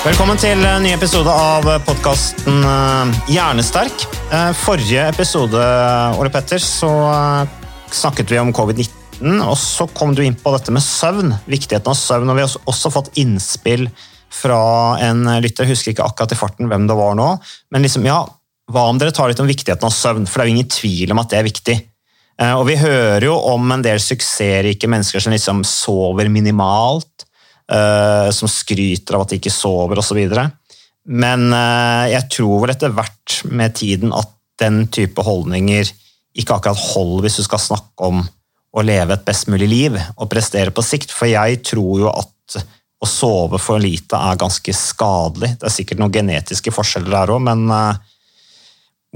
Velkommen til en ny episode av podkasten Hjernesterk. Eh, Forrige episode, Ole Petter, så eh, snakket vi om covid-19, og så kom du inn på dette med søvn. Viktigheten av søvn, og vi har også- fått innspill fra en lytter, jeg husker ikke akkurat i farten hvem det var nå, men liksom, ja, hva om dere tar litt om viktigheten av søvn, for det er jo ingen tvil om at det er viktig. Eh, Og vi hører jo om en del suksessrike mennesker som liksom sover minimalt, eh, som skryter av at de ikke sover osv. Men eh, jeg tror vel etter hvert med tiden at den type holdninger ikke akkurat holder hvis du skal snakke om å leve et best mulig liv og prestere på sikt. For jeg tror jo at å sove for lite er ganske skadelig. Det er sikkert noen genetiske forskjeller der òg, men eh,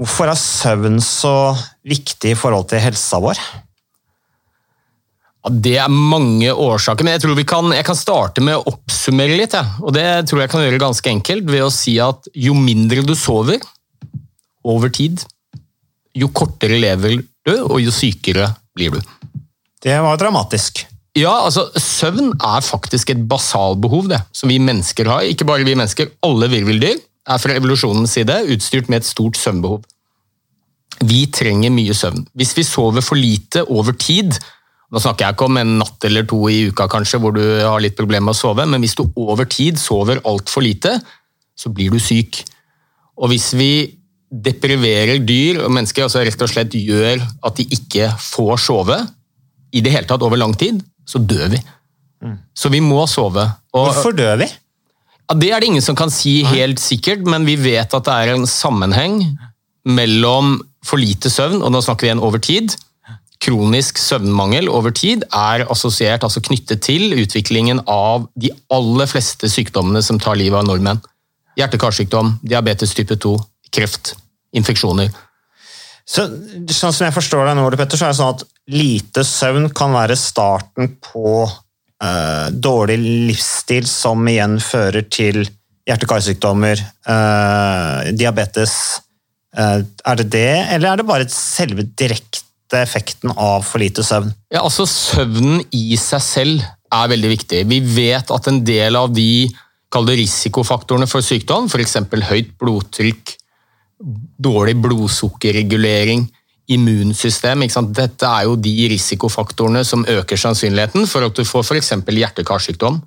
hvorfor er søvn så viktig i forhold til helsa vår? Ja, det er mange årsaker, men jeg tror vi kan, jeg kan starte med å oppsummere litt. Ja. Og det tror jeg kan gjøre ganske enkelt ved å si at jo mindre du sover over tid, jo kortere lever du, og jo sykere blir du. Det var dramatisk. Ja, altså Søvn er faktisk et basalbehov det, som vi mennesker har. Ikke bare vi mennesker, alle virveldyr er fra evolusjonens side utstyrt med et stort søvnbehov. Vi trenger mye søvn. Hvis vi sover for lite over tid, nå snakker jeg ikke om en natt eller to i uka kanskje, hvor du har litt problemer med å sove, men hvis du over tid sover altfor lite, så blir du syk. Og hvis vi depriverer dyr og mennesker, altså rett og slett gjør at de ikke får sove i det hele tatt over lang tid, så dør vi. Så vi må sove. Og, Hvorfor dør vi? ja, det er det ingen som kan si helt sikkert, men vi vet at det er en sammenheng mellom for lite søvn, og nå snakker vi igjen over tid. Kronisk søvnmangel over tid er assosiert, altså knyttet til utviklingen av de aller fleste sykdommene som tar livet av nordmenn. Hjerte-karsykdom, diabetes type 2, kreft, infeksjoner. Så, sånn som jeg forstår deg nå, Petter, så er det sånn at lite søvn kan være starten på eh, dårlig livsstil, som igjen fører til hjerte-karsykdommer, eh, diabetes. Eh, er det det, eller er det bare selve direkte effekten av for lite søvn? Ja, altså Søvnen i seg selv er veldig viktig. Vi vet at en del av de risikofaktorene for sykdom, f.eks. høyt blodtrykk, dårlig blodsukkerregulering, immunsystem ikke sant? Dette er jo de risikofaktorene som øker sannsynligheten for at du får f.eks. hjerte-karsykdom,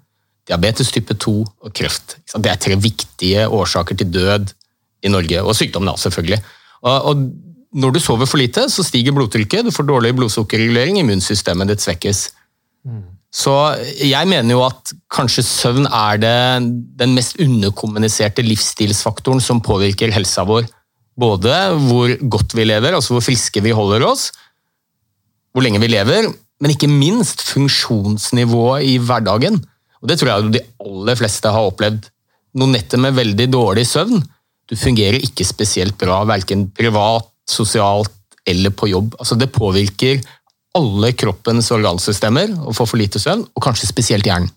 diabetes type 2 og kreft. Det er tre viktige årsaker til død i Norge, og sykdom da, selvfølgelig. Og når du sover for lite, så stiger blodtrykket, du får dårlig blodsukkerregulering, immunsystemet ditt svekkes. Så jeg mener jo at kanskje søvn er det, den mest underkommuniserte livsstilsfaktoren som påvirker helsa vår. Både hvor godt vi lever, altså hvor friske vi holder oss, hvor lenge vi lever, men ikke minst funksjonsnivået i hverdagen. Og Det tror jeg de aller fleste har opplevd. Noen netter med veldig dårlig søvn. Du fungerer ikke spesielt bra, verken privat, sosialt eller på jobb. Altså Det påvirker alle kroppens organsystemer å få for lite søvn, og kanskje spesielt hjernen.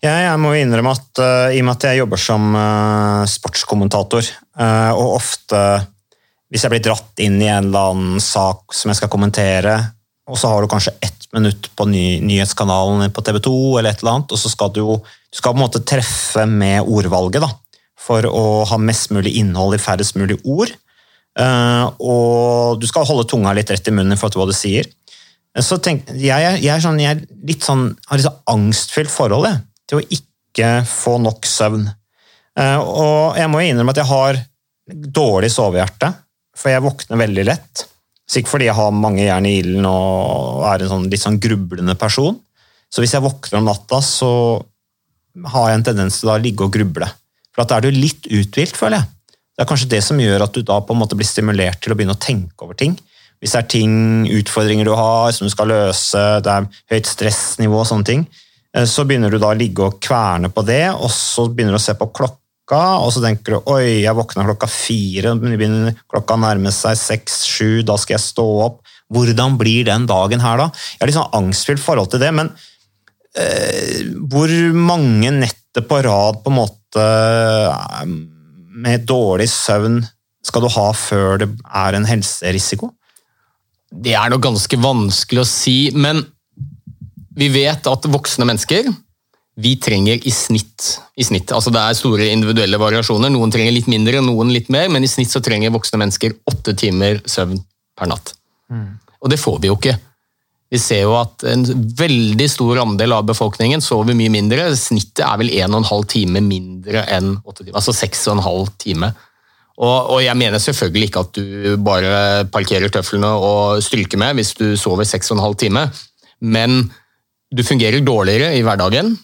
Ja, jeg må innrømme at uh, i og med at jeg jobber som uh, sportskommentator, uh, og ofte hvis jeg blir dratt inn i en eller annen sak som jeg skal kommentere, og så har du kanskje ett minutt på ny, nyhetskanalen på TV 2, eller et eller annet, og så skal du du skal på en måte treffe med ordvalget da, for å ha mest mulig innhold i færrest mulig ord. Eh, og du skal holde tunga litt rett i munnen for hva du sier. Så tenk, jeg, jeg, sånn, jeg sånn, har litt sånn angstfylt forhold jeg, til å ikke få nok søvn. Eh, og jeg må jo innrømme at jeg har dårlig sovehjerte, for jeg våkner veldig lett. Sikkert fordi jeg har mange jern i ilden og er en sånn, litt sånn grublende person. Så hvis jeg våkner om natta, så har jeg en tendens til å ligge og gruble. For da er du litt uthvilt, føler jeg. Det er kanskje det som gjør at du da på en måte blir stimulert til å begynne å tenke over ting. Hvis det er ting, utfordringer du har, som du skal løse, det er høyt stressnivå og sånne ting, eh, så begynner du da å ligge og kverne på det, og så begynner du å se på klokka, og så tenker du oi, jeg våkna klokka fire, men begynner klokka nærmer seg seks, sju, da skal jeg stå opp. Hvordan blir den dagen her da? Jeg har litt sånn angstfylt forhold til det, men eh, hvor mange netter på rad på en måte eh, med dårlig søvn skal du ha før det er en helserisiko? Det er nok ganske vanskelig å si, men vi vet at voksne mennesker vi trenger i snitt, i snitt altså Det er store individuelle variasjoner. Noen trenger litt mindre, noen litt mer, men i snitt så trenger voksne mennesker åtte timer søvn per natt. Og det får vi jo ikke. Vi ser jo at en veldig stor andel av befolkningen sover mye mindre. Snittet er vel 1,5 time mindre enn 8 timer, altså 6,5 time. Og, og jeg mener selvfølgelig ikke at du bare parkerer tøflene og stryker med hvis du sover 6,5 time, men du fungerer dårligere i hverdagen,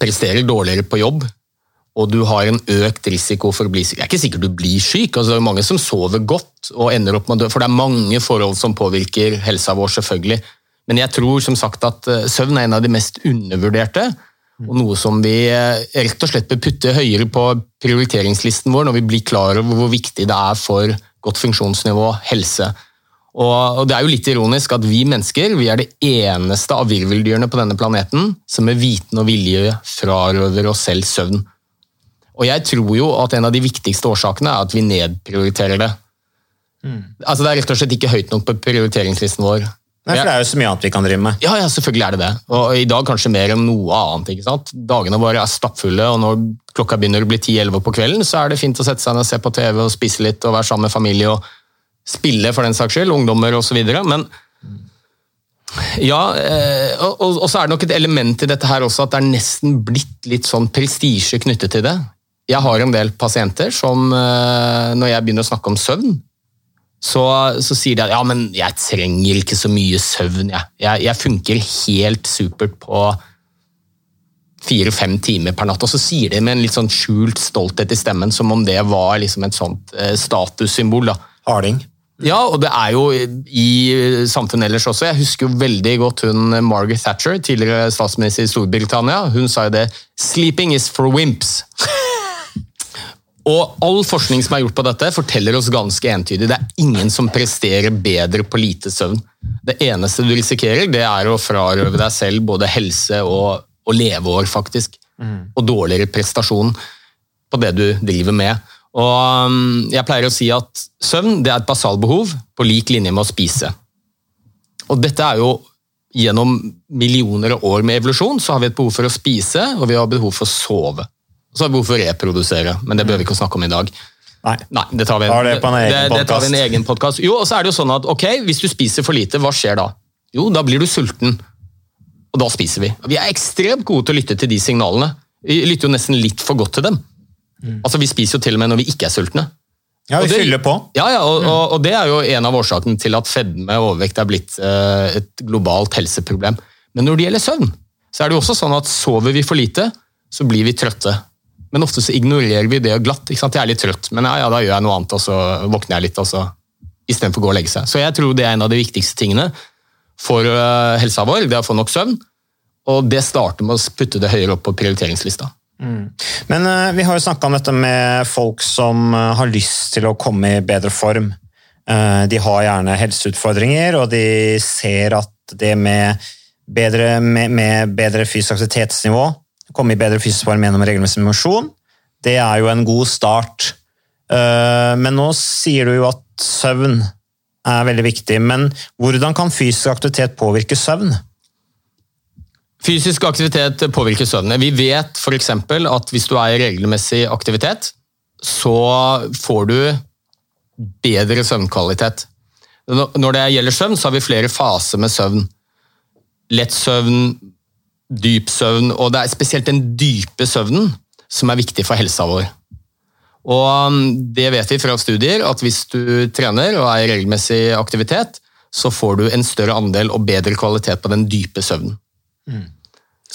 presterer dårligere på jobb, og du har en økt risiko for å bli syk. Jeg er ikke sikker du blir syk, altså det er mange som sover godt og ender opp med å dø, for det er mange forhold som påvirker helsa vår, selvfølgelig. Men jeg tror som sagt at eh, søvn er en av de mest undervurderte, og noe som vi eh, rett og slett bør putte høyere på prioriteringslisten vår når vi blir klar over hvor viktig det er for godt funksjonsnivå, helse. Og, og det er jo litt ironisk at vi mennesker vi er det eneste av virveldyrene på denne planeten som med viten og vilje frarøver oss selv søvn. Og jeg tror jo at en av de viktigste årsakene er at vi nedprioriterer det. Altså Det er rett og slett ikke høyt nok på prioriteringslisten vår. Nei, for det er jo så mye annet vi kan drive med. Ja, ja, selvfølgelig er det det. Og i dag kanskje mer enn noe annet. ikke sant? Dagene våre er stappfulle, og når klokka begynner å bli 10-11 på kvelden, så er det fint å sette seg ned og se på TV og spise litt og være sammen med familie og spille, for den saks skyld, ungdommer osv. Men ja, eh, og, og, og så er det nok et element i dette her også at det er nesten blitt litt sånn prestisje knyttet til det. Jeg har en del pasienter som, eh, når jeg begynner å snakke om søvn, så, så sier de at ja, men jeg trenger ikke så mye søvn. Jeg, jeg, jeg funker helt supert på fire-fem timer per natt. Og så sier de med en litt sånn skjult stolthet i stemmen, som om det var liksom et sånt eh, statussymbol. da. Harding. Ja, og det er jo i samfunnet ellers også. Jeg husker jo veldig godt hun Margaret Thatcher, tidligere statsminister i Storbritannia. Hun sa jo det 'Sleeping is for wimps'. Og all forskning som er gjort på dette, forteller oss ganske entydig det er ingen som presterer bedre på lite søvn. Det eneste du risikerer, det er å frarøve deg selv både helse og, og leveår, faktisk. Og dårligere prestasjon på det du driver med. Og um, Jeg pleier å si at søvn det er et basalbehov på lik linje med å spise. Og dette er jo Gjennom millioner av år med evolusjon så har vi et behov for å spise og vi har behov for å sove. Og så har vi behov for å reprodusere, men det bør vi ikke snakke om i dag. Nei. Nei, det tar vi, det en egen det, det tar vi en egen podkast. Jo, og så er det jo sånn at ok, hvis du spiser for lite, hva skjer da? Jo, da blir du sulten. Og da spiser vi. Vi er ekstremt gode til å lytte til de signalene. Vi lytter jo nesten litt for godt til dem. Altså, Vi spiser jo til og med når vi ikke er sultne. Ja, vi fyller på. Ja, ja og, og, og det er jo en av årsakene til at fedme og overvekt er blitt eh, et globalt helseproblem. Men når det gjelder søvn, så er det jo også sånn at sover vi for lite, så blir vi trøtte. Men ofte så ignorerer vi det glatt. ikke sant? Jeg er litt trøtt, men ja, ja, da gjør jeg noe annet, og så våkner jeg litt, og så istedenfor å gå og legge seg. Så jeg tror det er en av de viktigste tingene for eh, helsa vår, det er å få nok søvn. Og det starter med å putte det høyere opp på prioriteringslista. Men uh, vi har jo snakka om dette med folk som uh, har lyst til å komme i bedre form. Uh, de har gjerne helseutfordringer, og de ser at det med bedre, med, med bedre fysisk aktivitetsnivå, komme i bedre fysisk form gjennom regelmessig mosjon, det er jo en god start. Eh, men nå sier du jo at søvn er veldig viktig. Men hvordan kan fysisk aktivitet påvirke søvn? Fysisk aktivitet påvirker søvnen. Vi vet f.eks. at hvis du er i regelmessig aktivitet, så får du bedre søvnkvalitet. Når det gjelder søvn, så har vi flere faser med søvn. Lett søvn, dyp søvn, og det er spesielt den dype søvnen som er viktig for helsa vår. Og um, det vet vi fra studier, at hvis du trener og er i regelmessig aktivitet, så får du en større andel og bedre kvalitet på den dype søvnen. Mm.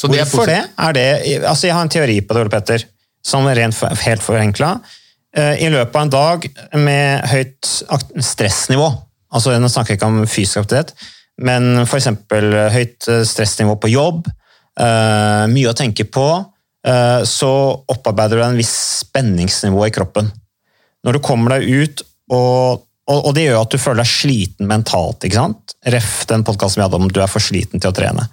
Hvorfor det? Er det? Altså jeg har en teori på det, Ole Petter, som er rent helt forenkla. Eh, I løpet av en dag med høyt stressnivå, altså nå snakker jeg ikke om fysisk aktivitet, men f.eks. høyt eh, stressnivå på jobb, eh, mye å tenke på, så opparbeider du deg en viss spenningsnivå i kroppen. Når du kommer deg ut, og, og det gjør at du føler deg sliten mentalt. ikke sant? Ref den podkasten vi hadde om du er for sliten til å trene.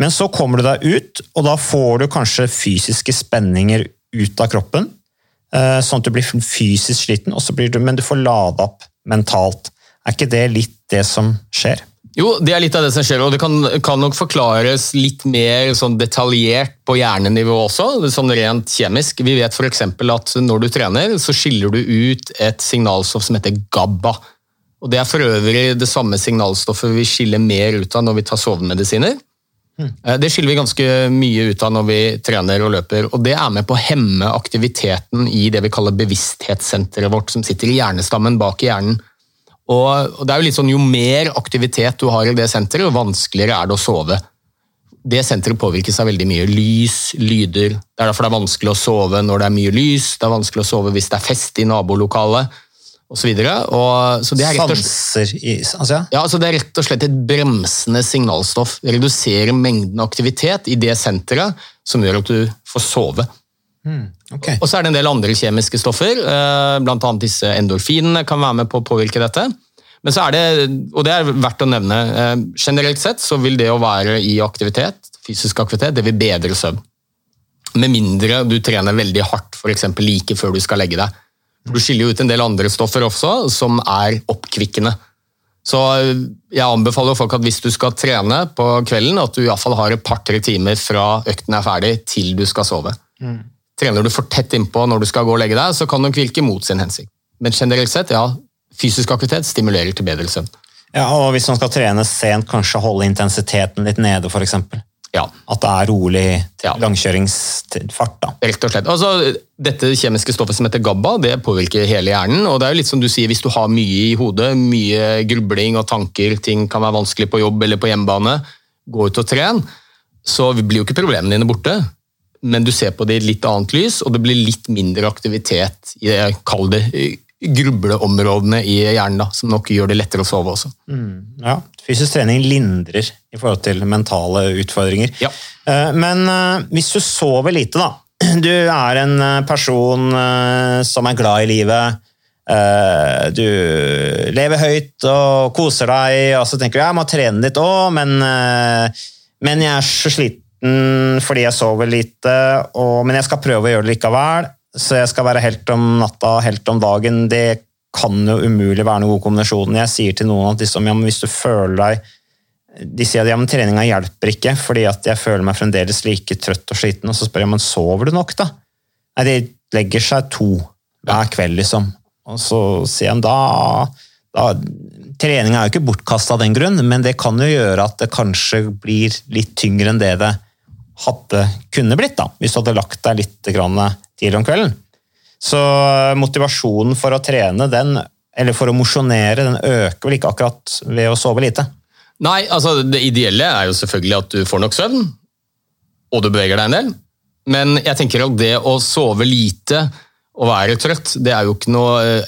Men så kommer du deg ut, og da får du kanskje fysiske spenninger ut av kroppen. Uh, sånn at du blir fysisk sliten, du, men du får lada opp mentalt. Er ikke det litt det som skjer? Jo, det er litt av det som skjer, og det kan, kan nok forklares litt mer sånn detaljert på hjernenivå også, sånn rent kjemisk. Vi vet f.eks. at når du trener, så skiller du ut et signalstoff som heter GABA. Og Det er for øvrig det samme signalstoffet vi skiller mer ut av når vi tar sovemedisiner. Eh, det skiller vi ganske mye ut av når vi trener og løper. og Det er med på å hemme aktiviteten i det vi kaller bevissthetssenteret vårt, som sitter i hjernestammen bak i hjernen. Og det er jo litt sånn, Jo mer aktivitet du har i det senteret, jo vanskeligere er det å sove. Det senteret påvirkes av veldig mye lys, lyder. Det er derfor det er vanskelig å sove når det er mye lys, det er vanskelig å sove hvis det er fest i nabolokalet osv. Sanser i altså, ja. ja, altså Det er rett og slett et bremsende signalstoff. Reduserer mengden aktivitet i det senteret som gjør at du får sove. Mm, okay. Og så er det en del andre kjemiske stoffer, eh, bl.a. disse endorfinene kan være med på å påvirke dette. Men så er det, og det er verdt å nevne, eh, generelt sett så vil det å være i aktivitet, fysisk aktivitet, det vil bedre søvn. Med mindre du trener veldig hardt, f.eks. like før du skal legge deg. Du skiller jo ut en del andre stoffer også, som er oppkvikkende. Så jeg anbefaler folk at hvis du skal trene på kvelden, at du iallfall har et par-tre timer fra økten er ferdig til du skal sove. Mm. Trener du for tett innpå når du skal gå og legge deg, så kan nok virke mot sin hensikt. Men generelt sett, ja, fysisk aktivitet stimulerer til bedre søvn. Ja, og Hvis man skal trene sent, kanskje holde intensiteten litt nede, f.eks. Ja. At det er rolig ja. langkjøringsfart. da. Rett og slett. Altså, dette kjemiske stoffet som heter GABA, det påvirker hele hjernen. og det er jo litt som du sier, Hvis du har mye i hodet, mye grubling og tanker, ting kan være vanskelig på jobb eller på hjemmebane, gå ut og tren, så blir jo ikke problemene dine borte. Men du ser på det i litt annet lys, og det blir litt mindre aktivitet i det, kall det grubleområdene i hjernen, da, som nok gjør det lettere å sove også. Mm, ja, Fysisk trening lindrer i forhold til mentale utfordringer. Ja. Eh, men eh, hvis du sover lite, da. Du er en eh, person som er glad i livet. Du lever høyt og koser deg, og så tenker du jeg må trene litt òg, men, men jeg er så sliten fordi jeg sover lite, og, men jeg skal prøve å gjøre det likevel så jeg skal være helt om natta, helt om dagen. Det kan jo umulig være noen god kombinasjon. Jeg sier til noen at liksom, ja, hvis du føler deg De sier at ja, treninga hjelper ikke, fordi at jeg føler meg fremdeles like trøtt og sliten. Og så spør jeg men sover du nok, da? Nei, de legger seg to hver kveld, liksom. Og så sier han da, da Treninga er jo ikke bortkasta av den grunn, men det kan jo gjøre at det kanskje blir litt tyngre enn det det hadde kunne blitt, da, hvis du hadde lagt deg litt tidligere om kvelden. Så motivasjonen for å trene, den, eller for å mosjonere, den øker vel ikke akkurat ved å sove lite? Nei, altså det ideelle er jo selvfølgelig at du får nok søvn, og du beveger deg en del. Men jeg tenker at det å sove lite og være trøtt, det er jo ikke noe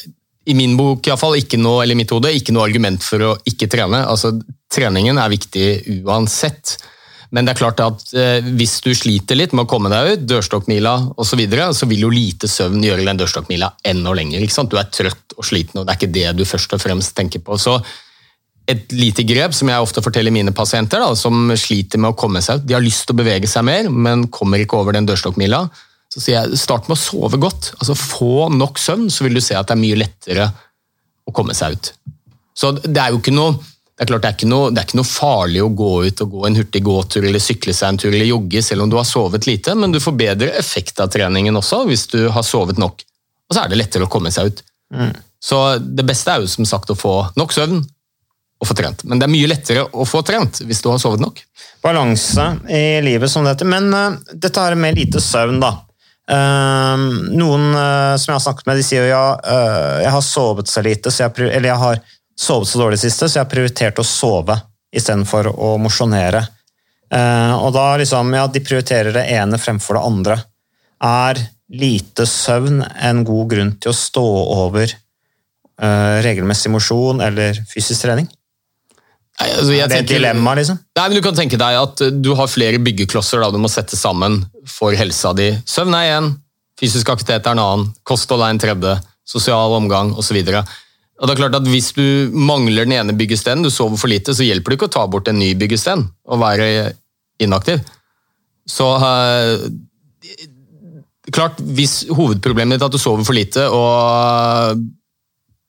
i min bok i fall, ikke noe, eller i mitt hode, ikke noe argument for å ikke trene. Altså, Treningen er viktig uansett. Men det er klart at eh, hvis du sliter litt med å komme deg ut, dørstokkmila osv., så, videre, så vil jo lite søvn gjøre den dørstokkmila enda lenger. ikke sant? Du er trøtt og sliten, og det er ikke det du først og fremst tenker på. Så et lite grep som jeg ofte forteller mine pasienter, da, som sliter med å komme seg ut. De har lyst til å bevege seg mer, men kommer ikke over den dørstokkmila. Så sier jeg start med å sove godt. altså Få nok søvn, så vil du se at det er mye lettere å komme seg ut. Så det er jo ikke noe det er klart det er, noe, det er ikke noe farlig å gå ut og gå en hurtig gåtur eller sykle seg en tur eller jogge selv om du har sovet lite, men du får bedre effekt av treningen også hvis du har sovet nok. Og så er det lettere å komme seg ut. Mm. Så det beste er jo som sagt å få nok søvn og få trent. Men det er mye lettere å få trent hvis du har sovet nok. Balanse i livet som dette. Men uh, dette her med lite søvn, da. Uh, noen uh, som jeg har snakket med, de sier jo ja, jeg har sovet så lite, så jeg, eller jeg har sovet så dårlig siste, så jeg har prioritert å sove istedenfor å mosjonere. og da liksom, ja, de prioriterer det ene fremfor det andre. Er lite søvn en god grunn til å stå over regelmessig mosjon eller fysisk trening? Nei, altså er det et dilemma, liksom? Nei, men Du kan tenke deg at du har flere byggeklosser da, du må sette sammen for helsa di. Søvn er én, fysisk aktivitet er en annen, kosthold er en tredje, sosial omgang osv. Og det er klart at Hvis du mangler den ene byggesteinen, du sover for lite, så hjelper det ikke å ta bort en ny byggesten og være inaktiv. Så uh, klart, Hvis hovedproblemet ditt er at du sover for lite, og,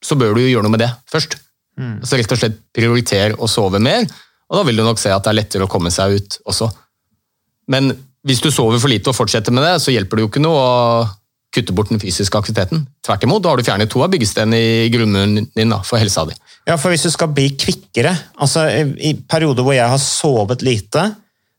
så bør du jo gjøre noe med det først. Mm. Så rett og slett prioriter å sove mer, og da vil du nok se at det er lettere å komme seg ut også. Men hvis du sover for lite og fortsetter med det, så hjelper det jo ikke noe å kutte bort den fysiske aktiviteten. Tvert imot, da har du fjernet to av byggestenene i grunnmuren din da, for helsa di. Ja, for hvis du skal bli kvikkere altså I perioder hvor jeg har sovet lite,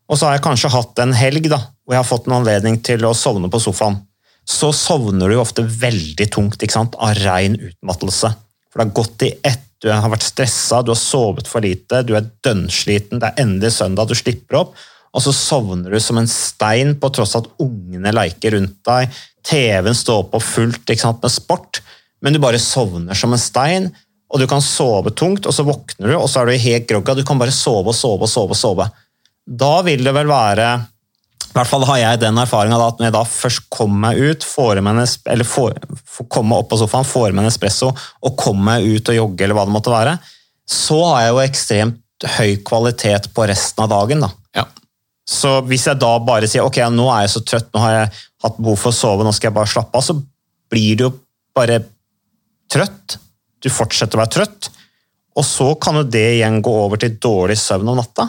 og så har jeg kanskje hatt en helg da, hvor jeg har fått en anledning til å sovne på sofaen, så sovner du jo ofte veldig tungt ikke sant? av ren utmattelse. For det har gått i ett du har vært stressa, du har sovet for lite, du er dønnsliten, det er endelig søndag, du slipper opp, og så sovner du som en stein på tross av at ungene leker rundt deg, TV-en står på fullt sant, med sport, men du bare sovner som en stein, og du kan sove tungt, og så våkner du, og så er du helt grogga, du kan bare sove og sove og sove og sove. Da vil det vel være i hvert fall har jeg den erfaringa at når jeg da først kommer meg ut, får en, eller får, får komme opp på sofaen, får meg en espresso og kommer meg ut og jogger, eller hva det måtte være, så har jeg jo ekstremt høy kvalitet på resten av dagen. da. Ja. Så hvis jeg da bare sier ok, nå er jeg så trøtt, nå har jeg hatt behov for å sove, nå skal jeg bare slappe av, så blir du jo bare trøtt. Du fortsetter å være trøtt. Og så kan jo det igjen gå over til dårlig søvn om natta.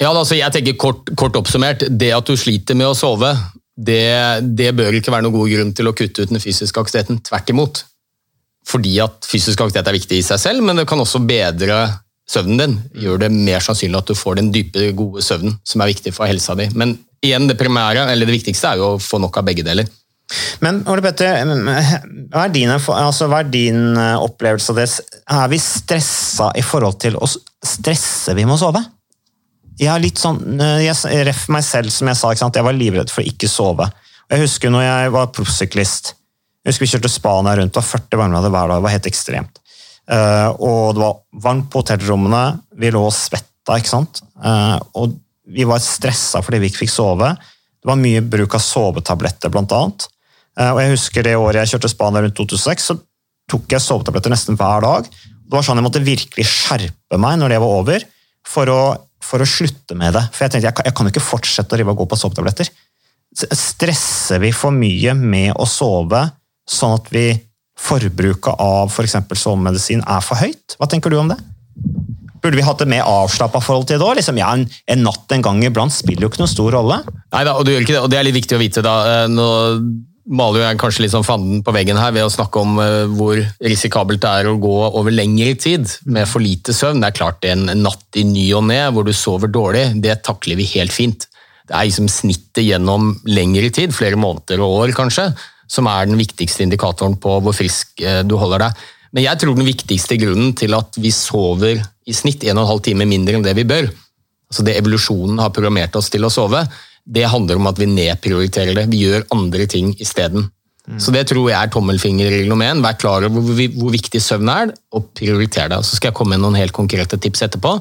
Ja, altså jeg tenker kort, kort, oppsummert, Det at du sliter med å sove, det, det, bør ikke være noen god grunn til å kutte ut den fysiske aktiviteten. Tvert imot. Fordi at fysisk aktivitet er viktig i seg selv, men det kan også bedre søvnen din. Gjør det mer sannsynlig at du får den dype, gode søvnen som er viktig for helsa di. Men igjen, det primære, eller det viktigste er jo å få nok av begge deler. Men Ole Petter, hva er din, altså, hva er din eh, opplevelse av det? Er vi stressa i forhold til å stresse vi må sove? jeg har litt sånn, eh, jeg ref meg selv, som jeg sa, jeg var livredd for å ikke sove. Jeg husker når jeg var proffsyklist. Jeg husker Vi kjørte Spania rundt, det var 40 varmegrader hver dag. Det var helt ekstremt. Uh, og det var varmt på hotellrommene, vi lå og svetta, ikke sant. Uh, og vi var stressa fordi vi ikke fikk sove. Det var mye bruk av sovetabletter, blant annet. Uh, og jeg husker det året jeg kjørte Spania rundt 2006, så tok jeg sovetabletter nesten hver dag. Det var sånn Jeg måtte virkelig skjerpe meg når det var over, for å for å slutte med det. For jeg tenkte, jeg kan, jeg kan ikke fortsette å rive og gå på sovetabletter. Stresser vi for mye med å sove, sånn at vi forbruket av f.eks. For sovemedisin er for høyt? Hva tenker du om det? Burde vi hatt et mer avslappa forhold til det òg? Liksom, ja, en, en, natt en gang iblant spiller jo ikke noen stor rolle. Nei da, og, det, og det er litt viktig å vite. da. Eh, nå maler jeg kanskje litt sånn fanden på veggen her ved å snakke om uh, hvor risikabelt det er å gå over lengre tid med for lite søvn. Det er klart en natt i ny og ne hvor du sover dårlig, det takler vi helt fint. Det er liksom snittet gjennom lengre tid, flere måneder og år kanskje, som er den viktigste indikatoren på hvor frisk uh, du holder deg. Men jeg tror den viktigste grunnen til at vi sover i snitt 1 12 timer mindre enn det vi bør, altså det evolusjonen har programmert oss til å sove, det handler om at vi nedprioriterer det. Vi gjør andre ting isteden. Mm. Så det tror jeg er tommelfingerregel nummer én. Vær klar over hvor, hvor, viktig søvn er, og prioriter det. Så skal jeg komme med noen helt konkrete tips etterpå.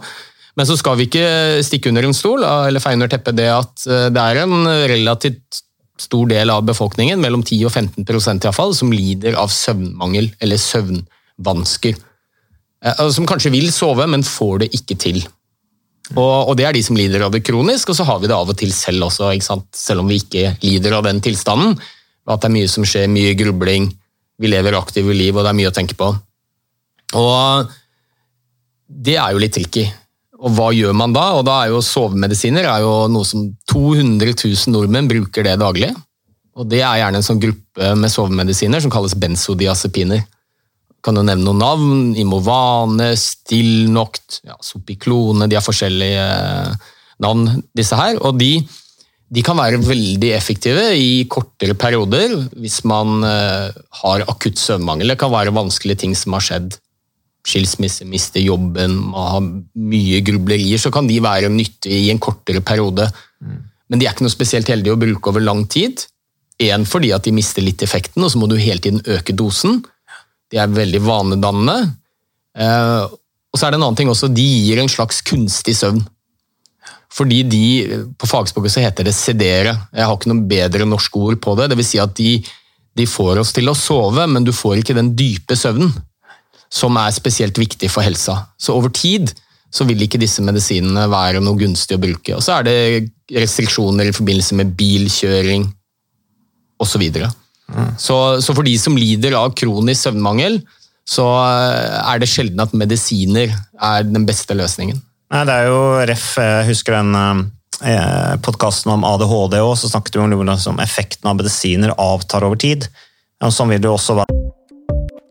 Men så skal vi ikke stikke under en stol eller feie under teppet det at eh, det er en relativt stor del av befolkningen, mellom 10 og 15% iallfall, som lider av søvnmangel eller søvnvansker. Eh, som kanskje vil sove, men får det ikke til. Og, og, det er de som lider av det kronisk, og så har vi det av og til selv også, selv om vi ikke lider av den tilstanden. At det er mye som skjer, mye grubling, vi lever aktive liv, og det er mye å tenke på. Og det er jo litt tricky. Og hva gjør man da? Og da er jo Sovemedisiner er jo noe som 200 000 nordmenn bruker det daglig. Og det er gjerne en sånn gruppe med sovemedisiner som kalles benzodiazepiner. kan jo nevne noen navn. Imovane, Stilnoct, ja, Sopiklone De har forskjellige eh, navn, disse her. Og de, de kan være veldig effektive i kortere perioder hvis man eh, har akutt søvnmangel. Det kan være vanskelige ting som har skjedd. Skilsmisse, miste jobben, ha mye grublerier. Så kan de være nyttige i en kortere periode. Men de er ikke noe spesielt heldige å bruke over lang tid. En fordi at de mister litt effekten, og så må du hele tiden øke dosen. De er veldig vanedannende. Eh, og så er det en annen ting også, de gir en slags kunstig søvn. Fordi de, på fagspråket så heter det sedere. Jeg har ikke noe bedre norsk ord på det. Det vil si at de, de får oss til å sove, men du får ikke den dype søvnen. Som er spesielt viktig for helsa. Så over tid så vil ikke disse medisinene være noe gunstig å bruke. Og så er det restriksjoner i forbindelse med bilkjøring osv. Så, videre. så Så for de som lider av kronisk søvnmangel, så er det sjelden at medisiner er den beste løsningen. Nei, det er jo ref, jeg husker den eh, podkasten om ADHD òg, så snakket vi om hvordan effekten av medisiner avtar over tid. Og sånn vil det også være.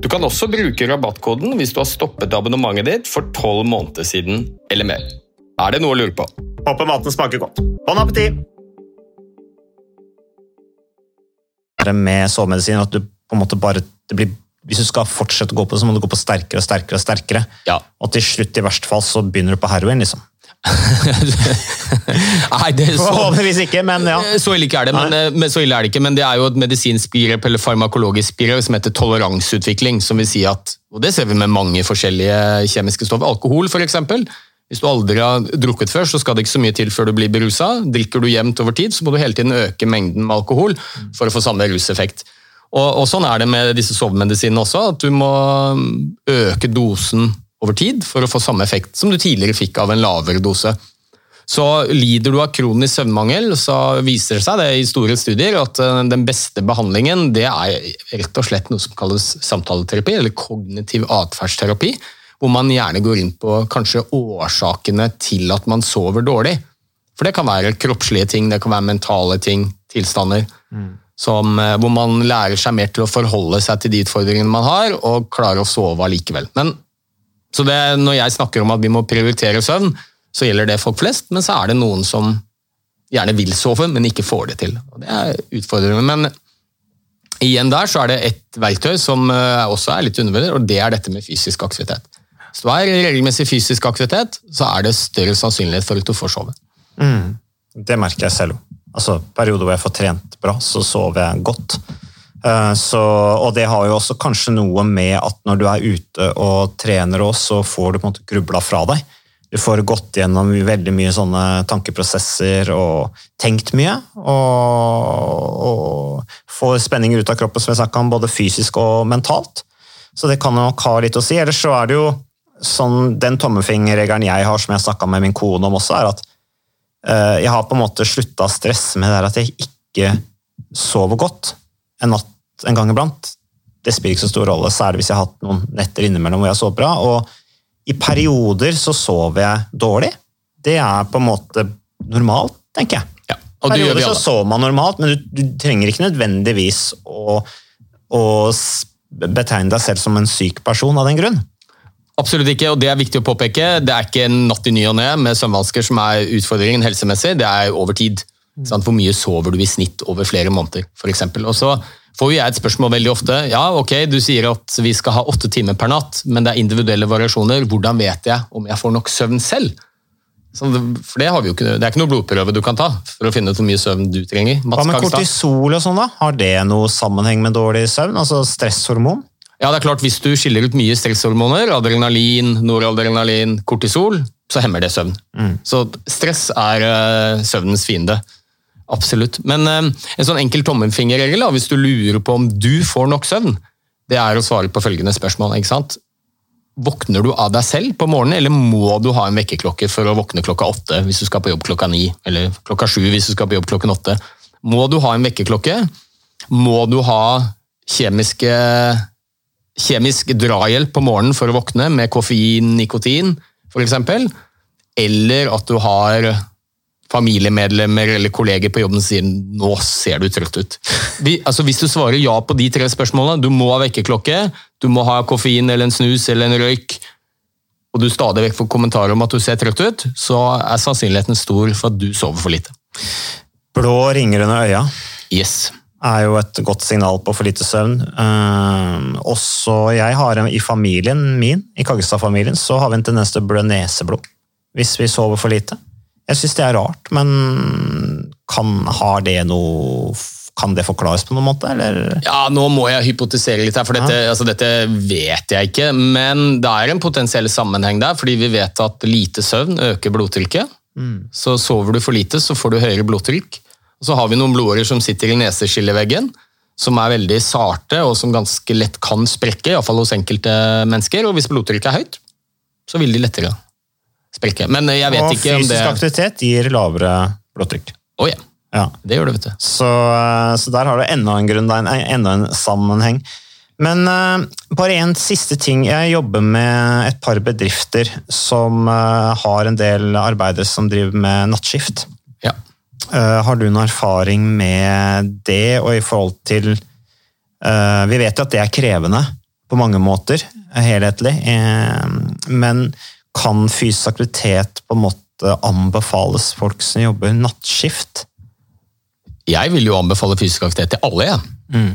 Du kan også bruke rabattkoden hvis du har stoppet abonnementet ditt for tolv måneder siden eller mer. Er det noe å lure på? Håper maten smaker godt. Bon appétit! Med sovemedisin at du på en måte bare blir, Hvis du skal fortsette å gå på det, så må du gå på sterkere og sterkere. Og sterkere. Ja. Og til slutt, i verste fall, så begynner du på heroin. liksom. Nei, det er så, Forhåpentligvis ikke, men ja. Eh, så ille ikke er det, men, eh, men, så ille er det ikke, men det er jo et medisinsk begrep eller farmakologisk begrep som heter toleranseutvikling. som vil si at, og Det ser vi med mange forskjellige kjemiske stoffer. Alkohol, f.eks. Hvis du aldri har drukket før, så skal det ikke så mye til før du blir berusa. Drikker du jevnt over tid, så må du hele tiden øke mengden med alkohol for å få samme ruseffekt. Og, og sånn er det med disse sovemedisinene også, at du må øke dosen over tid for å få samme effekt som du tidligere fikk av en lavere dose. Så lider du av kronisk søvnmangel, så viser det seg det i store studier at eh, den beste behandlingen det er rett og slett noe som kalles samtaleterapi, eller kognitiv atferdsterapi, hvor man gjerne går inn på kanskje årsakene til at man sover dårlig. For det kan være kroppslige ting, det kan være mentale ting, tilstander. Som, eh, hvor man lærer seg mer til å forholde seg til de utfordringene man har, og klarer å sove allikevel. Men, så det, når jeg snakker om at vi må prioritere søvn, så gjelder det folk flest, men så er det noen som gjerne vil sove, men ikke får det til. Og det er utfordrende. Men igjen der så er det ett verktøy som eh, også er litt undervurdert, og det er dette med fysisk aktivitet. Hvis du har regelmessig fysisk aktivitet, så er det større sannsynlighet for at du får sove. Mm. Det merker jeg selv. Altså, Perioder hvor jeg får trent bra, så sover jeg godt. Eh, Så, og det har jo også kanskje noe med at når du er ute og trener òg, så får du på en måte grubla fra deg. Du får gått gjennom veldig mye sånne tankeprosesser og tenkt mye. Og, og får spenninger ut av kroppen, som jeg snakka om, både fysisk og mentalt. Så det kan nok ha litt å si. Ellers så er det jo sånn, den tommefingerregelen jeg har, som jeg snakka med min kone om også, er at eh, jeg har på en måte slutta å stresse med det at jeg ikke sover godt en natt en gang iblant. Det spiller ikke så stor rolle, særlig hvis jeg har hatt noen netter innimellom hvor jeg sover bra. og i perioder så sover jeg dårlig. Det er på en måte normalt, tenker jeg. Ja, perioder så sover man normalt, men du, du trenger ikke nødvendigvis å, å betegne deg selv som en syk person av den grunn. Absolutt ikke, og det er viktig å påpeke. Det er ikke en natt i ny og ne med søvnvansker som er utfordringen helsemessig, det er over tid. Sant? Hvor mye sover du i snitt over flere måneder, f.eks. Og så får jeg et spørsmål veldig ofte. Ja, ok, du sier at vi skal ha åtte timer per natt, men det er individuelle variasjoner. Hvordan vet jeg om jeg får nok søvn selv? Så det, for det, har vi jo ikke, det er ikke noe blodprøve du kan ta for å finne ut hvor mye søvn du trenger. Hva med kortisol og sånn, da? Har det noe sammenheng med dårlig søvn? Altså stresshormon? Ja, det er klart Hvis du skiller ut mye stresshormoner, adrenalin, noradrenalin, kortisol, så hemmer det søvn. Så stress er uh, søvnens fiende. Absolutt. Men eh, en sånn enkel tommelfingerregel, hvis du lurer på om du får nok søvn, det er å svare på følgende spørsmål. ikke sant? Våkner du av deg selv på morgenen, eller må du ha en vekkerklokke for å våkne klokka åtte hvis du skal på jobb klokka ni, eller klokka sju hvis du skal på jobb klokken åtte? Må du ha en vekkerklokke? Må du ha kjemiske kjemisk drahjelp på morgenen for å våkne med koffein, nikotin f.eks. Eller at du har familiemedlemmer eller kolleger på jobben sier 'nå ser du trøtt ut'. Vi, altså hvis du svarer ja på de tre spørsmålene, du må ha vekkerklokke, du må ha koffein eller en snus eller en røyk, og du stadig vekk får kommentarer om at du ser trøtt ut, så er sannsynligheten stor for at du sover for lite. Blå ringer under øya Yes. er jo et godt signal på for lite søvn. Eh, også jeg har I familien min, i Kaggestad-familien, så har vi en tendens til å blø neseblod hvis vi sover for lite. Jeg syns det er rart, men kan, har det noe, kan det forklares på noen måte, eller? Ja, nå må jeg hypotisere litt her, for dette, altså, dette vet jeg ikke. Men det er en potensiell sammenheng der, fordi vi vet at lite søvn øker blodtrykket. Så sover du for lite, så får du høyere blodtrykk. Og så har vi noen blodårer som sitter i neseskilleveggen, som er veldig sarte og som ganske lett kan sprekke, iallfall hos enkelte mennesker. Og hvis blodtrykket er høyt, så vil de lettere sprekke. Men jeg vet Og ikke om fysisk aktivitet gir lavere blodtrykk. Oh, ja, Ja. det gjør det, vet du. Så, eh, så der har du enda en grunn, enda en sammenheng. Men eh, bare en siste ting. Jeg jobber med et par bedrifter som eh, har en del arbeidere som driver med nattskift. Ja. Har du noen erfaring med det, og i forhold til Vi vet jo at det er krevende på mange måter, helhetlig. men kan fysisk aktivitet på en måte anbefales folk som jobber nattskift? Jeg vil jo anbefale fysisk aktivitet til alle, jeg.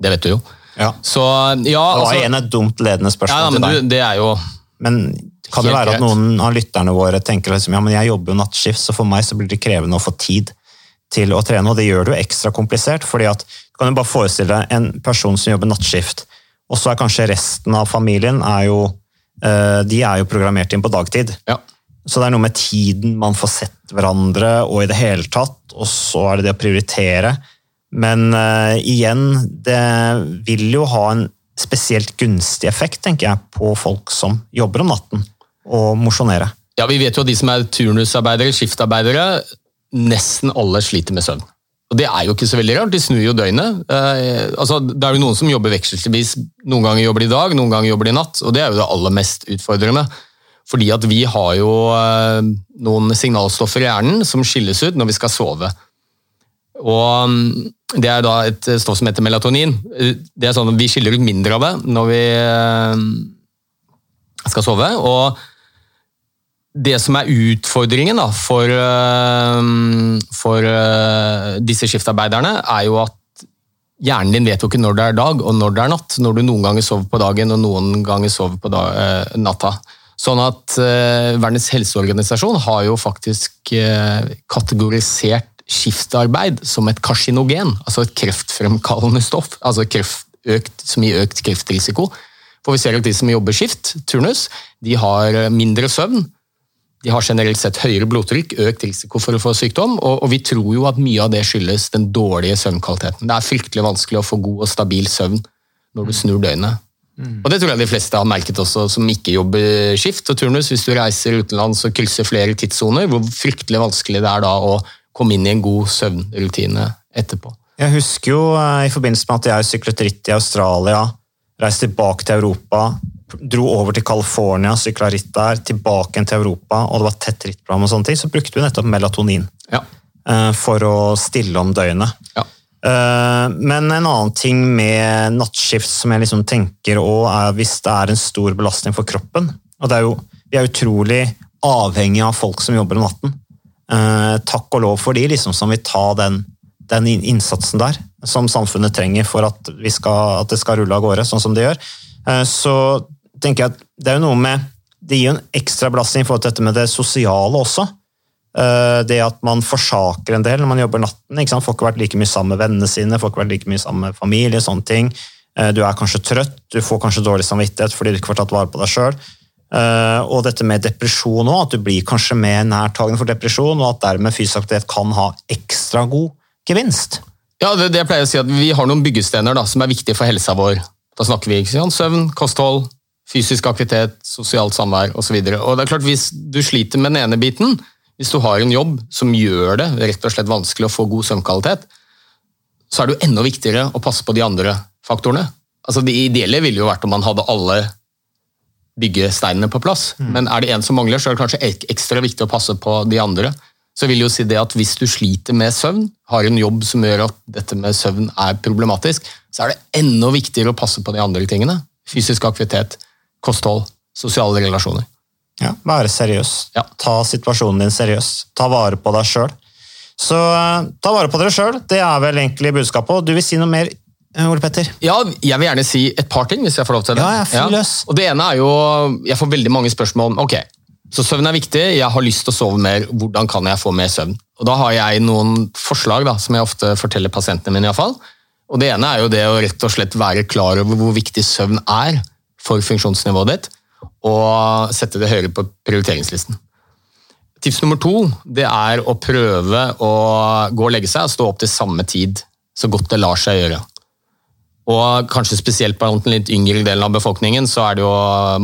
Det vet du jo. Ja. Så ja, Det var altså, igjen et dumt ledende ja, spørsmål ja, men til du, det er jo Men kan det være at noen av lytterne våre tenker liksom, ja, men jeg jobber jo nattskift, så for meg så blir det krevende å få tid til å trene, og det gjør det jo ekstra komplisert. fordi at du kan jo bare forestille deg en person som jobber nattskift, og så er kanskje resten av familien er jo, de er jo programmert inn på dagtid. ja. Så det er noe med tiden man får sett hverandre og i det hele tatt, og så er det det å prioritere. Men uh, igjen, det vil jo ha en spesielt gunstig effekt, tenker jeg, på folk som jobber om natten og mosjonere. Ja, Vi vet jo at de som er turnusarbeidere, skiftarbeidere, nesten alle sliter med søvn. Og Det er jo ikke så veldig rart, de snur jo døgnet. Eh, altså, det er jo noen som jobber vekselvis. Noen ganger jobber de i dag, noen ganger jobber de i natt. og Det er jo det aller mest utfordrende. Fordi at vi har jo eh, noen signalstoffer i hjernen som skilles ut når vi skal sove. Og mm, Det er da et stoff som heter melatonin. Det er sånn at Vi skiller ut mindre av det når vi eh, skal sove. og det som er utfordringen da, for, eh, for eh, disse skiftarbeiderne, er jo at hjernen din vet jo ikke når det er dag og når det er natt. Når du noen ganger sover på dagen og noen ganger sover på dag, natta. Sånn at Verdens helseorganisasjon har jo faktisk kategorisert skiftarbeid som et karsinogen, altså et kreftfremkallende stoff. altså kreft, økt, Som gir økt kreftrisiko. For vi ser at de som jobber skift, turnus, de har eh, mindre søvn. De har generelt sett høyere blodtrykk, økt risiko for å få sykdom, og, vi tror jo at mye av det skyldes den dårlige søvnkvaliteten. Det er fryktelig vanskelig å få god og stabil søvn når du snur døgnet. Mm. Og Det tror jeg de fleste har merket også, som ikke jobber skift og turnus. Hvis du reiser utenlands og krysser flere tidssoner, hvor fryktelig vanskelig det er da å komme inn i en god søvnrutine etterpå. Jeg husker jo eh, i forbindelse med at jeg syklet ritt i Australia, reiste tilbake til Europa, dro over til California, sykla ritt der, tilbake til Europa, og det var tett rittprogram, og sånne ting, så brukte vi nettopp melatonin ja. Eh, for å stille om døgnet. Ja. Eh, men en annen ting med nattskift som jeg liksom tenker også er hvis det er en stor belastning for kroppen. og er jo, Vi er utrolig avhengig av folk som jobber om natten. Eh, takk og lov for de liksom, som vil ta den, den innsatsen der, som samfunnet trenger for at, skal, at, det skal rulle av gårde, sånn som det gjør. Så tenker jeg at det er jo noe med Det gir jo en ekstra belastning i forhold til dette med det sosiale også. Eh, det at man forsaker en del når man jobber natten. Ikke sant? Får ikke vært like mye sammen med vennene sine, får ikke vært like mye sammen med familie. sånne ting. Eh, du er kanskje trøtt, du får kanskje dårlig samvittighet fordi du ikke får tatt vare på deg sjøl. Eh, og dette med depresjon òg, at du blir kanskje mer nærtagende for depresjon, og at dermed fysisk aktivitet kan ha ekstra god gevinst. Ja, det, det pleier å si at Vi har noen byggestener da, som er viktige for helsa vår. Da snakker vi ikke sant? søvn, kosthold, fysisk aktivitet, sosialt samvær osv. Hvis du sliter med den ene biten, hvis du har en jobb som gjør det rett og slett vanskelig å få god søvnkvalitet, så er det jo enda viktigere å passe på de andre faktorene. Altså Det ideelle ville jo vært om man hadde alle byggesteinene på plass. Mm. Men er det en som mangler, så er det kanskje ekstra viktig å passe på de andre. Så vil jo si det at Hvis du sliter med søvn, har en jobb som gjør at dette med søvn er problematisk, så er det enda viktigere å passe på de andre tingene. Fysisk aktivitet, kosthold, sosiale relasjoner. Ja, Være seriøs. Ja. Ta situasjonen din seriøst. Ta vare på deg sjøl. Så uh, ta vare på dere sjøl, det er vel egentlig budskapet. Du vil si noe mer, eh, Ole Petter? Ja, jeg vil gjerne si et par ting, hvis jeg får lov til det. Ja, jeg ja. Og Det ene er jo Jeg får veldig mange spørsmål om ok, så søvn er viktig, jeg har lyst til å sove mer, hvordan kan jeg få mer søvn? Og Da har jeg noen forslag da, som jeg ofte forteller pasientene mine. I hvert fall. Og Det ene er jo det å rett og slett være klar over hvor viktig søvn er for funksjonsnivået ditt og sette det høyere på prioriteringslisten. Tips nummer to det er å prøve å gå og legge seg og stå opp til samme tid, så godt det lar seg gjøre. Og kanskje spesielt blant den litt yngre delen av befolkningen så er det jo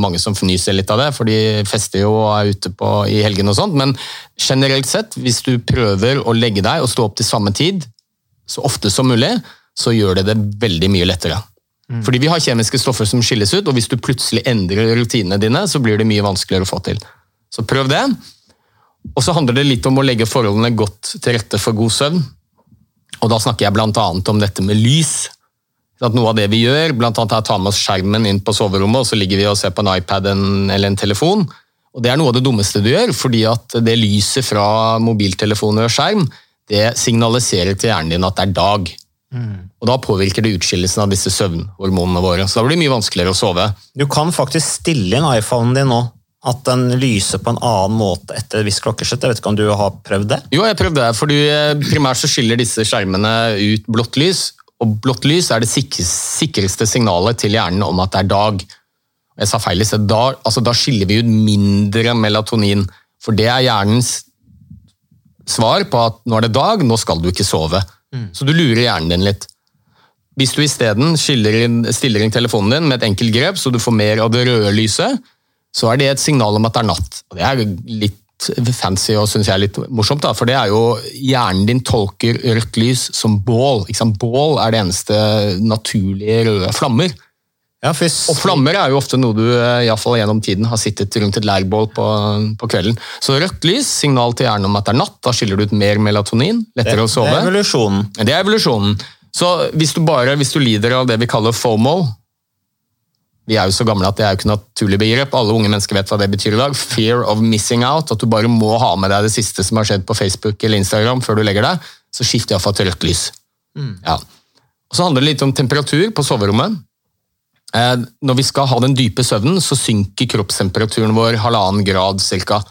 mange som fnyser litt av det, for de fester jo og er ute på, i helgen og sånt. Men generelt sett, hvis du prøver å legge deg og stå opp til samme tid så ofte som mulig, så gjør det det veldig mye lettere. Mm. Fordi vi har kjemiske stoffer som skilles ut, og hvis du plutselig endrer rutinene dine, så blir det mye vanskeligere å få til. Så prøv det. Og så handler det litt om å legge forholdene godt til rette for god søvn. Og da snakker jeg bl.a. om dette med lys. At noe av det vi gjør, bl.a. er å ta med oss skjermen inn på soverommet, og så ligger vi og ser på en iPad eller en telefon. Og Det er noe av det dummeste du gjør, fordi at det lyset fra mobiltelefoner og skjerm det signaliserer til hjernen din at det er dag. Mm. Og Da påvirker det utskillelsen av disse søvnhormonene våre. Så da blir det mye vanskeligere å sove. Du kan faktisk stille inn iPhonen din nå. At den lyser på en annen måte etter et visst klokkeslett. Jeg vet ikke om du har prøvd det? Jo, jeg har prøvd det. fordi eh, Primært så skiller disse skjermene ut blått lys. Og blått lys er det sikreste signalet til hjernen om at det er dag. Jeg sa feil i sted. Da, altså, da skiller vi ut mindre melatonin. For det er hjernens svar på at nå er det dag, nå skal du ikke sove. Så du lurer hjernen din litt. Hvis du isteden stiller inn, telefonen din med et enkelt grep, så du får mer av det røde lyset, så er det et signal om at det er natt. Og Det er litt fancy og synes jeg er litt morsomt, da, for det er jo hjernen din tolker rødt lys som bål. Bål er det eneste naturlige røde flammer. Ja, for Og flammer er jo ofte noe du eh, i fall gjennom tiden har sittet rundt et lærbål på, på kvelden. Så rødt lys, signal til hjernen om at det er natt, da skiller du ut mer melatonin, det, lettere å det sove. er evolusjonen. Det er evolusjonen. Så hvis du bare hvis du lider av det vi kaller FOMO Vi er jo så gamle at det er jo ikke naturlig begrep. Alle unge mennesker vet hva det betyr i dag. Fear of missing out. At du bare må ha med deg det siste som har skjedd på Facebook eller Instagram før du legger deg. Så skift iallfall til rødt lys. Ja. Og så handler det litt om temperatur på soverommet. Eh, Når vi skal ha den dype søvnen, så synker kroppstemperaturen vår halvannen grad cirka.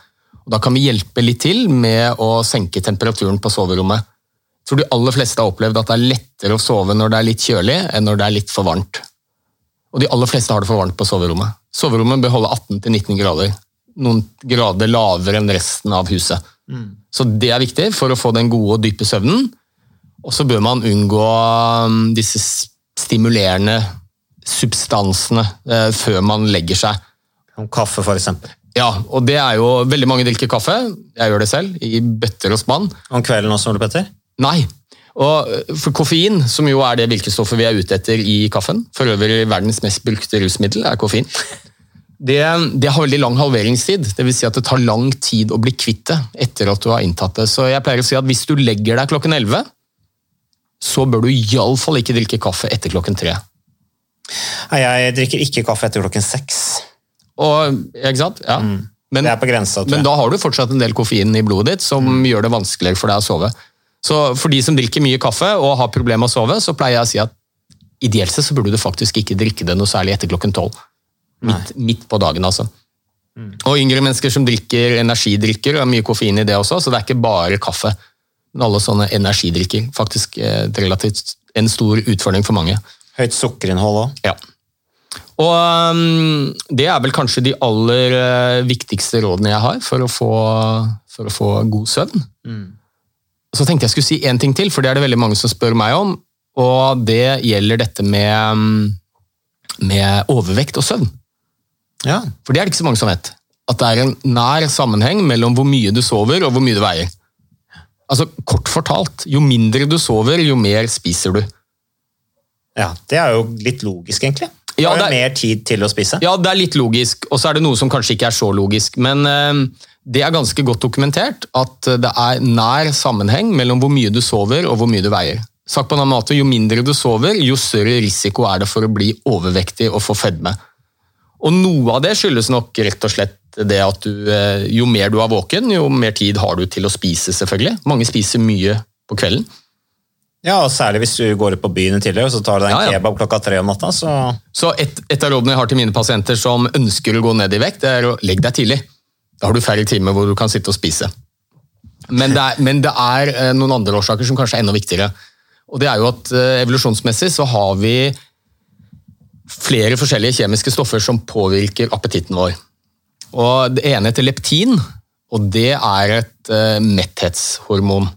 Da kan vi hjelpe litt til med å senke temperaturen på soverommet. Jeg tror de aller fleste har opplevd at det er lettere å sove når det er litt kjølig, enn når det er litt for varmt. Og de aller fleste har det for varmt på soverommet. Soverommet bør holde 18-19 grader. Noen grader lavere enn resten av huset. Så det er viktig for å få den gode og dype søvnen. Og så bør man unngå um, disse stimulerende substansene eh, før man legger seg. Om kaffe, eksempel. Ja, og det er jo Veldig mange drikker kaffe. Jeg gjør det selv, i bøtter og spann. Om kvelden også, Ole Petter? Nei. Og eh, for koffein, som jo er det virkestoffet vi er ute etter i kaffen, for øvrig verdens mest brukte rusmiddel, er koffein. Det, det har veldig lang halveringstid. Det vil si at det tar lang tid å bli kvitt det etter at du har inntatt det. Så jeg pleier å si at hvis du legger deg klokken 11, så bør du iallfall ikke drikke kaffe etter klokken 3. Nei, jeg drikker ikke kaffe etter klokken seks. Og, ikke sant? Ja. Men, Det er på grensa, tror jeg. men da har du fortsatt en del koffein i blodet ditt som gjør det vanskeligere for deg å sove. Så for de som drikker mye kaffe og har problemer med å sove, så pleier jeg å si at ideelt sett så burde du faktisk ikke drikke det noe særlig etter klokken tolv. Midt, midt på dagen, altså. Og yngre mennesker som drikker energidrikker, har mye koffein i det også, så det er ikke bare kaffe. Men alle sånne energidrikker. Faktisk eh, relativt en stor utfordring for mange. Høyt sukkerinnhold òg. Ja. Og um, det er vel kanskje de aller eh, viktigste rådene jeg har for å få, for å få god søvn. Så tenkte jeg skulle si én ting til, for det er det veldig mange som spør meg om. Og det gjelder dette med, um, med overvekt og søvn. Ja. For det er det ikke så mange som vet. At det er en nær sammenheng mellom hvor mye du sover og hvor mye du veier. Altså, Kort fortalt, jo mindre du sover, jo mer spiser du. Ja. Det er jo litt logisk, egentlig. Ja, det er- mer tid til å spise. Ja, det er litt logisk, og så er det noe som kanskje ikke er så logisk. Men uh, det er ganske godt dokumentert at det er nær sammenheng mellom hvor mye du sover og hvor mye du veier. Sagt på en annen måte, Jo mindre du sover, jo større risiko er det for å bli overvektig og få fedme. Og Noe av det skyldes nok rett og slett det at du, uh, jo mer du er våken, jo mer tid har du til å spise. selvfølgelig. Mange spiser mye på kvelden. Ja, og Særlig hvis du går ut på byen tidligere og så tar du deg en Ja, ja. kebab klokka tre om natta. så... Så et, et av rådene jeg har til mine pasienter som ønsker å gå ned i vekt, det er å legge deg tidlig. Da har du færre timer hvor du kan sitte og spise. Men det er, men det er eh, noen andre årsaker som kanskje er enda viktigere. Og det er jo at eh, Evolusjonsmessig så har vi flere forskjellige kjemiske stoffer som påvirker appetitten vår. Og Det ene heter leptin, og det er et eh, metthetshormon.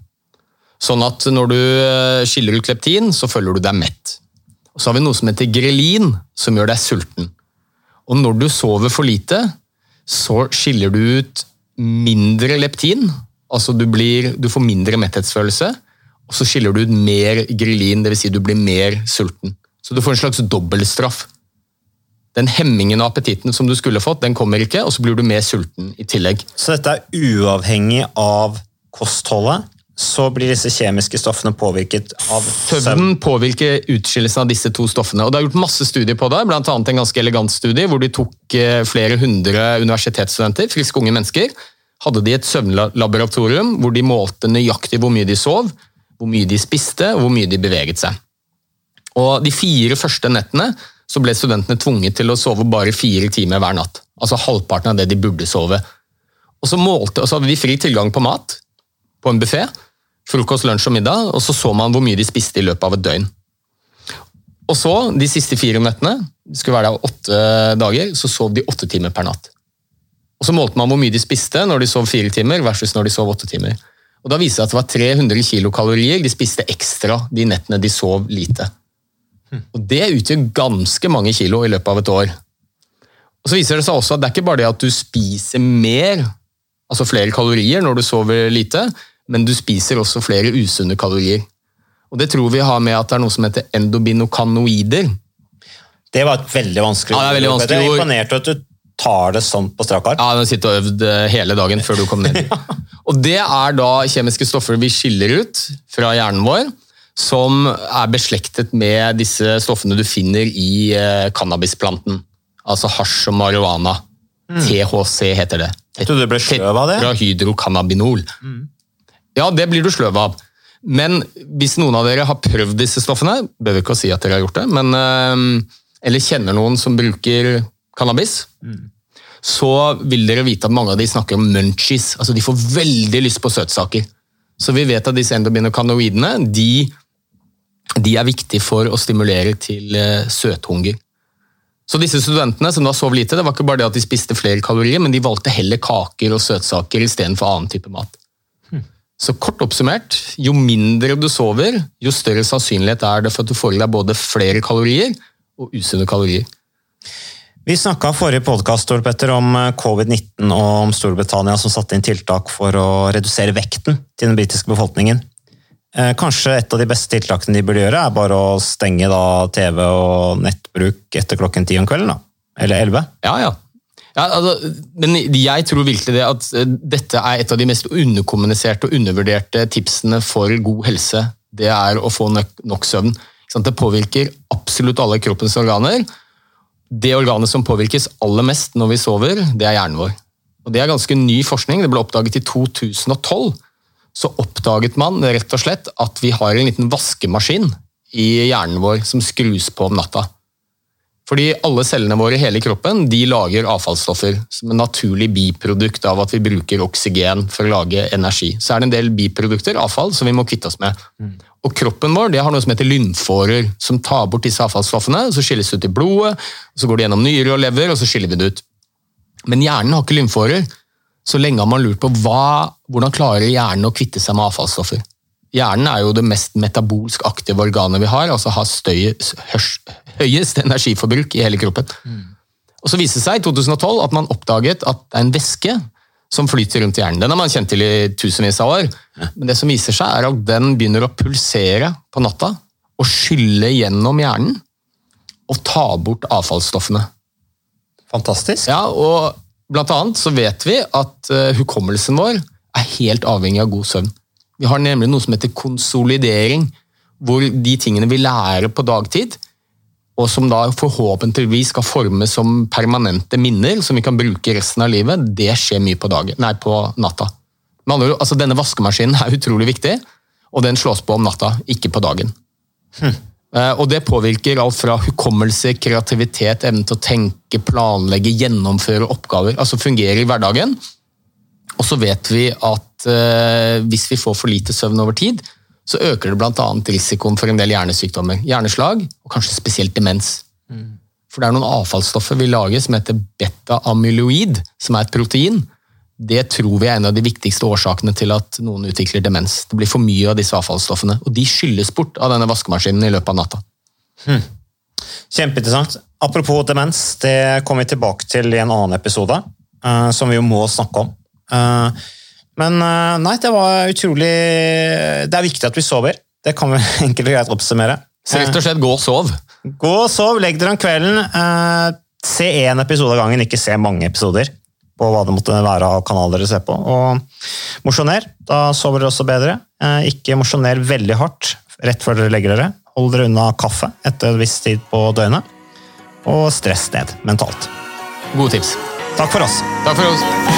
Sånn at når du eh, skiller ut leptin, så føler du deg mett. Og så har vi noe som heter grelin, som gjør deg sulten. Og når du sover for lite, så skiller du ut mindre leptin, altså du, blir, du får mindre metthetsfølelse, og så skiller du ut mer grelin, dvs. Si du blir mer sulten. Så du får en slags dobbeltstraff. Den hemmingen av appetitten som du skulle fått, den kommer ikke, og så blir du mer sulten i tillegg. Så dette er uavhengig av kostholdet. Så blir disse kjemiske stoffene påvirket av søvn. Søvnen påvirker utskillelsen av disse to stoffene. og Det er gjort masse studier på det, bl.a. en ganske elegant studie hvor de tok eh, flere hundre universitetsstudenter, friske unge mennesker. Hadde de et søvnlaboratorium hvor de målte nøyaktig hvor mye de sov, hvor mye de spiste og hvor mye de beveget seg. Og De fire første nettene så ble studentene tvunget til å sove bare fire timer hver natt. Altså halvparten av det de burde sove. Og så, målte, og så hadde de fri tilgang på mat på en buffé. Frokost, lunsj og middag, og så så man hvor mye de spiste i løpet av et døgn. Og så, de siste fire nettene, det skulle være der åtte dager, så sov de åtte timer per natt. Og så målte man hvor mye de spiste når de sov fire timer versus når de sov åtte timer. Og Da viste det at det var 300 kilokalorier de spiste ekstra de nettene de sov lite. Og Det utgjør ganske mange kilo i løpet av et år. Og så viser det seg også at det er ikke bare det at du spiser mer, altså flere kalorier når du sover lite, men du spiser også flere usunne kalorier. Og Det tror vi har med at det er noe som heter endobinokanoider. Det var et veldig vanskelig ord. Ja, det er veldig ord. vanskelig Jeg er ord. imponert over at du tar det sånn på strak arm. Ja, du sitter og øvd eh, hele dagen før du kom ned. Og Det er da kjemiske stoffer vi skiller ut fra hjernen vår, som er beslektet med disse stoffene du finner i eh, cannabisplanten. Altså hasj og marihuana. THC heter det. Jeg trodde du ble sløv av det. Tetrahydrocannabinol. Ja, det blir du sløv av. Men hvis noen av dere har prøvd disse stoffene, behøver ikke å si at dere har gjort det, men, eh, eller kjenner noen som bruker cannabis, så vil dere vite at mange av de snakker om munchies. Altså de får veldig lyst på søtsaker. Så vi vet at disse endobinokanoidene de, de er viktige for å stimulere til eh, søthunger. Så disse studentene som da sov lite, det var ikke bare det at de spiste flere kalorier, men de valgte heller kaker og søtsaker istedenfor annen type mat. Så kort oppsummert, jo mindre du sover, jo større sannsynlighet er det for at du får i deg både flere kalorier og usunne kalorier. Vi snakka forrige podkast om eh, covid-19 og om Storbritannia som satte inn tiltak for å redusere vekten til den britiske befolkningen. Eh, Kanskje et av de beste tiltakene de burde gjøre, er bare å stenge da TV og nettbruk etter klokken ti om kvelden? da? Eller elleve? Ja, ja. Ja altså, men jeg tror virkelig det at eh, dette er et av de mest underkommuniserte og undervurderte tipsene for god helse. Det er å få nok, nok søvn. Det påvirker absolutt alle kroppens organer. Det organet som påvirkes aller mest når vi sover, det er hjernen vår. Og Det er ganske ny forskning. Det ble oppdaget i 2012. Så oppdaget man rett og slett at vi har en liten vaskemaskin i hjernen vår som skrus på om natta. Fordi alle cellene våre i hele kroppen de lager avfallsstoffer som en naturlig biprodukt av at vi bruker oksygen for å lage energi. Så er det en del biprodukter, avfall, som vi må kvitte oss med. Og kroppen vår det har noe som heter lymfårer, som tar bort disse avfallsstoffene. Så skilles det ut i blodet, så går det gjennom nyrer og lever, og så skiller vi det ut. Men hjernen har ikke lymfårer. Så lenge har man lurt på hva, hvordan klarer hjernen å kvitte seg med avfallsstoffer. Hjernen er jo det mest metabolsk aktive organet vi har, altså har hørs, høyest energiforbruk i hele kroppen. Og Så viste det seg i 2012 at man oppdaget at det er en væske som flyter rundt i hjernen. Den har man kjent til i tusenvis av år, men det som viser seg er at den begynner å pulsere på natta og skylle gjennom hjernen og ta bort avfallsstoffene. Fantastisk. Ja, og Blant annet så vet vi at eh, hukommelsen vår er helt avhengig av god søvn. Vi har nemlig noe som heter konsolidering, hvor de tingene vi lærer på dagtid, og som da forhåpentligvis skal formes som permanente minner som vi kan bruke resten av livet, det skjer mye på, dagen, nei, på natta. Andre altså Denne vaskemaskinen er utrolig viktig, og den slås på om natta, ikke på dagen. Hm. Og Det påvirker alt fra hukommelse, kreativitet, evnen til å tenke, planlegge, gjennomføre oppgaver. Altså fungere i hverdagen. Og så vet vi at eh, hvis vi får for lite søvn over tid, så øker det bl.a. risikoen for en del hjernesykdommer. Hjerneslag, og kanskje spesielt demens. For det er noen avfallsstoffer vi lager som heter beta-amyloid, som er et protein. Det tror vi er en av de viktigste årsakene til at noen utvikler demens. Det blir for mye av disse avfallsstoffene, og de skylles bort av denne vaskemaskinen i løpet av natta. Kjempeinteressant. Apropos demens, det kommer vi tilbake til i en annen episode, eh, som vi jo må snakke om. Eh, men eh, nei, det var utrolig Det er viktig at vi sover. Det kan vi enkelt og greit oppsummere. Så rett og slett gå og sov. Gå og sov, legg dere om kvelden. Eh, se én episode av gangen, ikke se mange episoder på hva det måtte være av kanaler dere ser på. Og mosjoner. Da sover dere også bedre. Ikke mosjoner veldig hardt rett før dere legger dere. Hold dere unna kaffe etter en viss tid på døgnet. Og stress ned mentalt. Gode tips. Takk for oss. Takk for oss.